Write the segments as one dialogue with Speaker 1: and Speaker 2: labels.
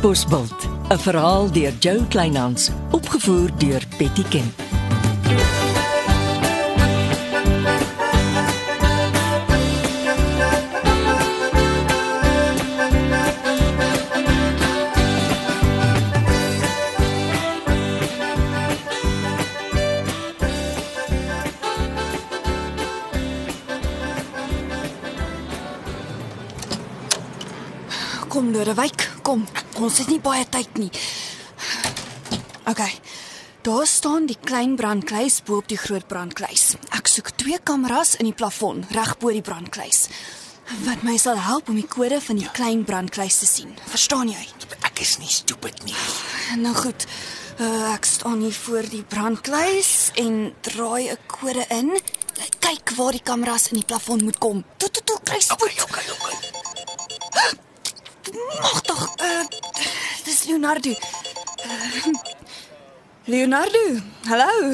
Speaker 1: Bosbult, 'n verhaal deur Jo Kleinhans, opgevoer deur Betty Ken.
Speaker 2: Kom Lodewyk, kom. Ons het nie baie tyd nie. OK. Daar staan die klein brandkluis bo op die groot brandkluis. Ek soek twee kameras in die plafon reg bo die brandkluis. Wat my sal help om die kode van die klein brandkluis te sien. Verstaan jy?
Speaker 3: Ek is nie stupid nie.
Speaker 2: Nou goed. Uh, ek staan hier voor die brandkluis en draai 'n kode in. Kyk waar die kameras in die plafon moet kom. Toe toe toe, kry spoed.
Speaker 3: Okay, okay, okay.
Speaker 2: Ag tog, dis Leonardo. Uh, Leonardo, hallo.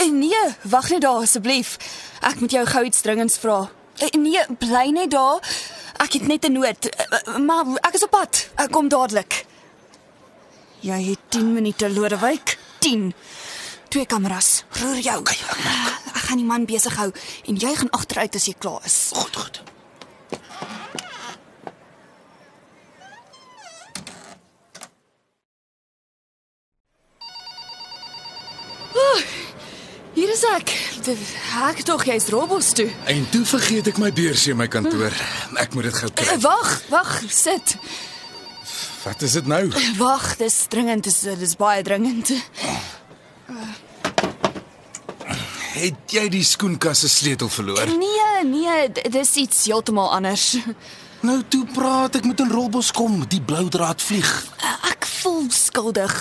Speaker 2: Uh, nee, wag net daar asseblief. Ek moet jou gou iets dringends vra. Uh, nee, bly net daar. Ek het net 'n nood. Uh, maar ek is op pad. Ek kom dadelik. Jy het 10 minute Lodewyk. 10. Twee kameras. Roer jou.
Speaker 3: Okay. Ek
Speaker 2: gaan die man besig hou en jy gaan agteruit as jy klaar is.
Speaker 3: Goed, goed.
Speaker 2: Hier is ek. Tog jy's Robos toe.
Speaker 3: En toe vergeet ek my beursie in my kantoor. Ek moet dit gou kry.
Speaker 2: Uh, Wag, wag, sit.
Speaker 3: Wat is dit nou?
Speaker 2: Wag, dis dringend, dis dis baie dringend.
Speaker 3: Het jy die skoenkas se sleutel verloor?
Speaker 2: Nee, nee, dis iets heeltemal anders.
Speaker 3: Nou toe praat ek moet in Rolbos kom, die blou draad vlieg.
Speaker 2: Ek voel skuldig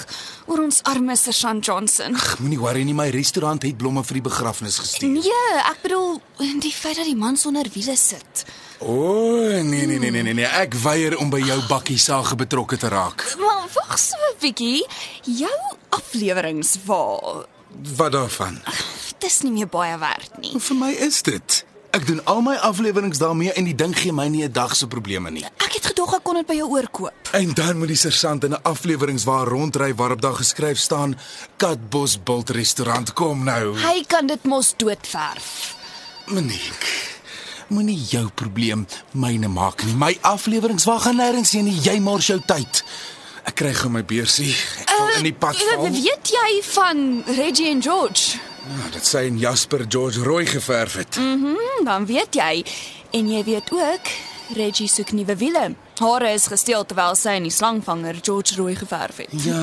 Speaker 2: oor ons arme Sergeant Johnson.
Speaker 3: Moenie worry nie, my restaurant het blomme vir die begrafnis gestuur.
Speaker 2: Nee, ek bedoel die feit dat die man sonder wiele sit.
Speaker 3: O, oh, nee nee nee nee nee, nee. ek weier om by jou bakkie sage betrokke te raak.
Speaker 2: Maar wag so 'n bietjie. Jou afleweringswa.
Speaker 3: Wat daarvan?
Speaker 2: Dis nie meer baie werd nie.
Speaker 3: Vir my is dit. Ek doen al my afleweringe daarmee en die ding gee my nie 'n dag se probleme nie.
Speaker 2: Ek het gedog ek kon dit by jou oorkoop.
Speaker 3: En dan moet die sergeant in 'n afleweringswa rondry waarop daar geskryf staan Katbos Bult restaurant kom nou.
Speaker 2: Hy kan dit mos doodverf.
Speaker 3: Monique, moenie jou probleem myne maak nie. My afleweringswa gaan nêrens heen nie. Jy mors jou tyd. Ek kry gou my beursie. Ek val in die pad
Speaker 2: Uh,
Speaker 3: val.
Speaker 2: weet jy van Reggie en George?
Speaker 3: Ja, dit sê en Jasper George rooi geverf het.
Speaker 2: Hm, dan weet jy. En jy weet ook Reggie soek nuwe wiele. Hare is gesteel terwyl sy in die slangvanger George rooi geverf het.
Speaker 3: Ja,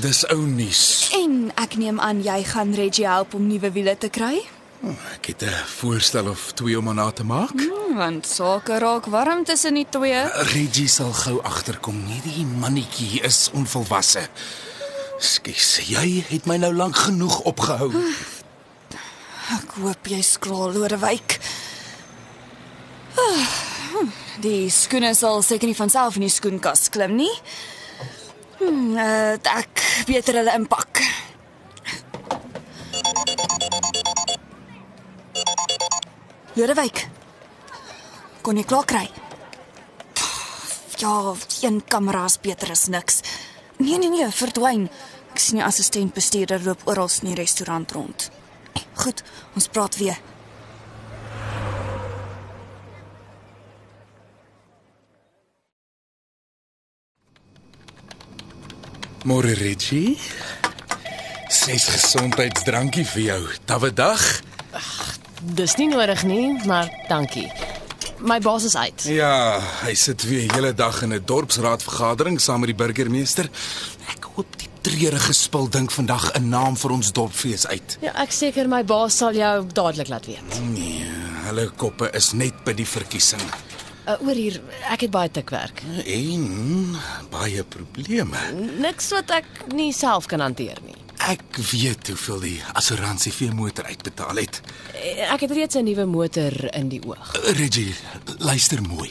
Speaker 3: dis ou nuus.
Speaker 2: En ek neem aan jy gaan Reggie help om nuwe wiele te kry?
Speaker 3: Oh, Ek het 'n voorstel of twee om aan na te maak.
Speaker 2: Hm, want sake raak warm tussen die twee.
Speaker 3: Reggie sal gou agterkom. Nee, die mannetjie is onvolwasse. Skus, jy het my nou lank genoeg opgehou.
Speaker 2: Ek hoop jy skraal Lodewyk. Die skoene sal seker nie van self in die skoenkas klim nie. Hm, uh, ek beter hulle inpak. Lodewyk. Kon jy klaar kry? Ja, een kamera is beter as niks. Nee nee nee, verdwyn. Ek sien die assistent bestuurder loop oral in die restaurant rond. Goed, ons praat weer.
Speaker 3: Môre Reggie. Ses gesondheidsdrankie vir jou. Tawedag?
Speaker 4: Dis nie nodig nie, maar dankie. My baas is uit.
Speaker 3: Ja, hy sit weer hele dag in 'n dorpsraadvergadering saam met die burgemeester. Ek hoop die treurige spul dink vandag 'n naam vir ons dorpfees uit.
Speaker 4: Ja, ek seker my baas sal jou dadelik laat weet.
Speaker 3: Nee, hulle koppe is net by die verkiesing.
Speaker 4: Uh, oor hier, ek het baie tikwerk.
Speaker 3: En baie probleme.
Speaker 4: Niks wat ek nie self kan hanteer nie.
Speaker 3: Ek weet hoeveel die assuransie vir jou motor uitbetaal het.
Speaker 4: Eh, Ek het reeds 'n nuwe motor in die oog.
Speaker 3: Reggie, luister mooi.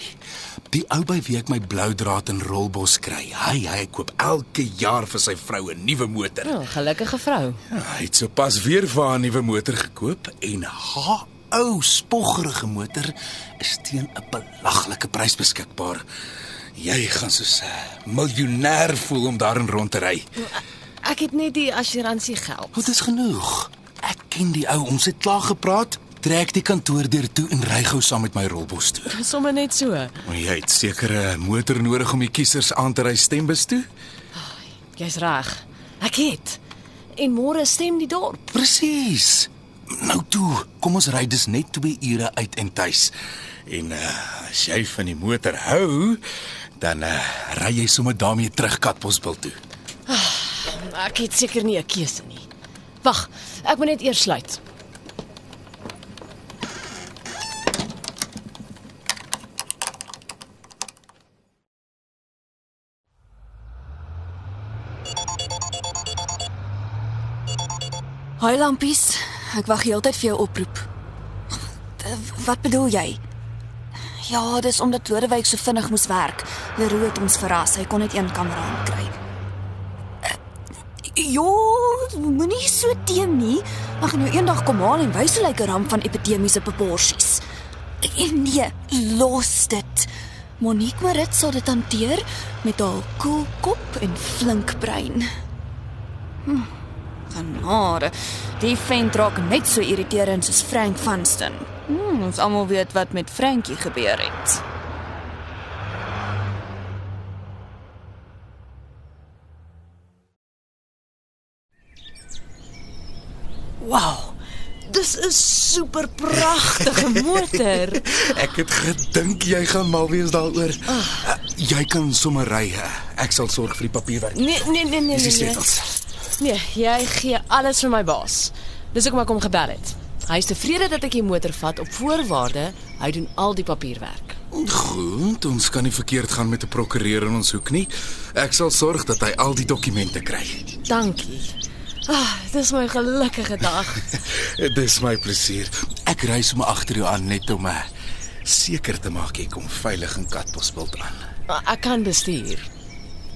Speaker 3: Die ou by wie ek my blou draad in Rolbos kry, hy hy koop elke jaar vir sy vrou 'n nuwe motor.
Speaker 4: Oh, gelukkige vrou.
Speaker 3: Ja, hy het sopas weer vir haar 'n nuwe motor gekoop en haar ou spoggerige motor is teen 'n belaglike prys beskikbaar. Jy gaan soos 'n miljonair voel om daarin rond te ry.
Speaker 4: Ek het net die assuransie geld.
Speaker 3: Wat is genoeg? Ek ken die ou, ons het klaar gepraat. Trek die kantoor deur toe en ry gou saam met my rolbos toe.
Speaker 4: Sommige net so.
Speaker 3: Maar jy het seker 'n motor nodig om die kiesers aan te ry stembus toe?
Speaker 4: Jy's reg. Ek het. En môre stem die dorp.
Speaker 3: Presies. Nou toe, kom ons ry dis net 2 ure uit en tuis. En uh, as jy van die motor hou, dan uh, ry jy sommer daarmee terug Katbosbil toe.
Speaker 4: Ek het seker nie 'n keuse nie. Wag, ek moet net eers sluit.
Speaker 2: Haai lampies, ek wag heeltyd vir jou oproep. Eh, Wat bedoel jy? Ja, dis omdat Lodewyk so vinnig moes werk. Leroe het ons verras. Hy kon net een kamera kry. Jo, moenie so teen nie. Mag nou eendag kom haal en wys hoe lyk 'n ramp van epidemiese proporsies. Nee, los dit. Monique Marit sal dit hanteer met haar koel kop en flink brein. Genade. Die vent raak net so irriterend soos Frank Vanston. Hmm, ons almal weet wat met Frankie gebeur het.
Speaker 4: Wow. Dis 'n super pragtige motor.
Speaker 3: Ek het gedink jy gaan mal wees daaroor. Uh, jy kan sommer ry. Ek sal sorg vir die papierwerk.
Speaker 4: Nee, nee, nee, nee,
Speaker 3: Dis die
Speaker 4: nee. nee. Nee, jy gee alles vir my baas. Dis hoekom ek hom gebel het. Hy is tevrede dat ek die motor vat op voorwaarde hy doen al die papierwerk.
Speaker 3: Goed, ons kan nie verkeerd gaan met 'n prokureur in ons hoek nie. Ek sal sorg dat hy al die dokumente kry.
Speaker 4: Dankie. Ah, dis my gelukkige dag.
Speaker 3: Dis my plesier. Ek ry sommer agter jou aan net om uh, seker te maak jy kom veilig in Katbosveld aan.
Speaker 4: Ah, Ek kan bestuur.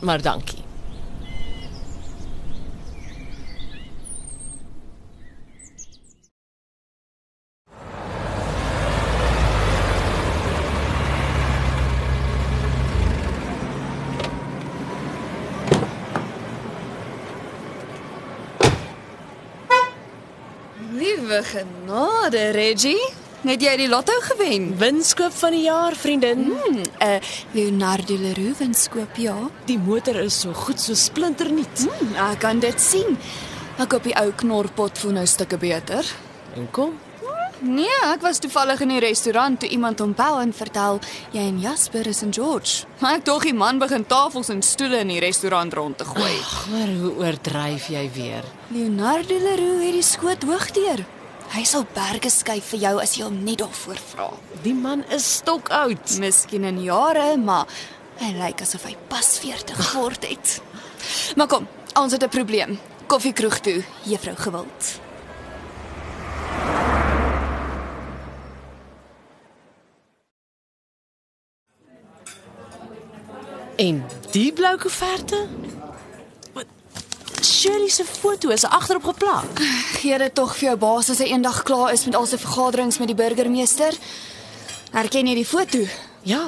Speaker 4: Maar dankie.
Speaker 2: Liewe genade, Reggie. Het jy die lotto gewen?
Speaker 4: Winskoop van die jaar, vriendin.
Speaker 2: Hmm, uh, Leonardo Leroux wenskoop, ja.
Speaker 4: Die motor is so goed so splinternuut.
Speaker 2: Hmm, ek kan dit sien. Ek op die ou knorpot voel nou stukke beter.
Speaker 4: En kom,
Speaker 2: Nee, ek was toevallig in die restaurant toe iemand hom bel en vertel jy en Jasper is in George. Maar ek dog die man begin tafels en stoele in die restaurant rond te gooi.
Speaker 4: maar hoe oordryf jy weer?
Speaker 2: Leonardo Leroux het die skoot hoog deur. Hy sal berge skuif vir jou as jy hom net daarvoor vra.
Speaker 4: Die man is stokoud.
Speaker 2: Miskien in jare, maar hy lyk asof hy pas 40 geword het. Maar kom, ons het 'n probleem. Koffiekroeg toe, juffrou Gewild.
Speaker 4: En die blou koeverte? Wat? Shirley se foto is agterop geplak.
Speaker 2: Gee dit tog vir jou baas as hy eendag klaar is met al sy vergaderings met die burgemeester. Herken jy die foto?
Speaker 4: Ja.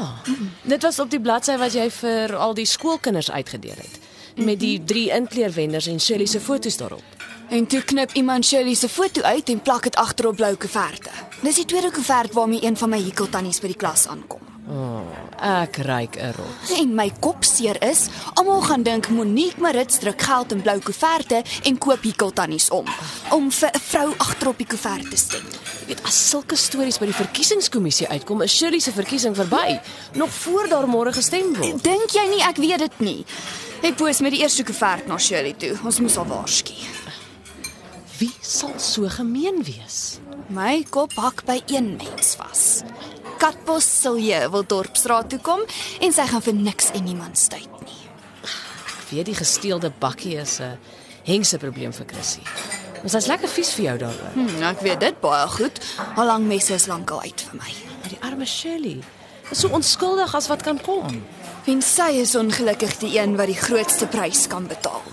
Speaker 4: Dit was op die bladsy wat jy vir al die skoolkinders uitgedeel het met die drie inkleurwenders en Shirley se foto's daarop.
Speaker 2: En toe knip iemand Shirley se foto uit en plak dit agterop blou koeverte. Dis die tweede koevert waarmee een van my hekeltannies by die klas aankom.
Speaker 4: Ek ryk 'n rot.
Speaker 2: En my kop seer is, almal gaan dink Monique Marits druk geld in blou koeverte en koop hekeltannies om om vir 'n vrou agterop die koevert te stem.
Speaker 4: Jy weet, as sulke stories by die verkiesingskommissie uitkom, is Shirley se verkiesing verby, nog voor daar môre gestem word.
Speaker 2: Dink jy nie ek weet dit nie? Ek poos met die eerste koevert na Shirley toe. Ons moes al waarsku.
Speaker 4: Wie sal so gemeen wees?
Speaker 2: My kop hak by een mens vas. Katbos Silje wil dorpsraad toe kom en sy gaan vir niks en niemand stuit nie.
Speaker 4: Ek weet die gesteelde bakkie is 'n hengse probleem vir Chrissy. Maar sy's lekker vies vir jou daaroor.
Speaker 2: Hm, ek weet dit baie goed. Al lank messe is lankal uit vir my.
Speaker 4: Maar die arme Shirley is so onskuldig as wat kan kom.
Speaker 2: En sy is ongelukkig die een wat die grootste prys kan betaal.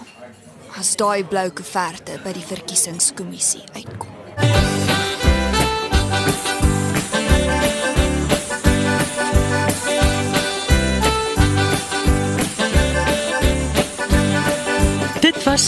Speaker 2: As daai blou koeverte by die verkiesingskommissie uitkom.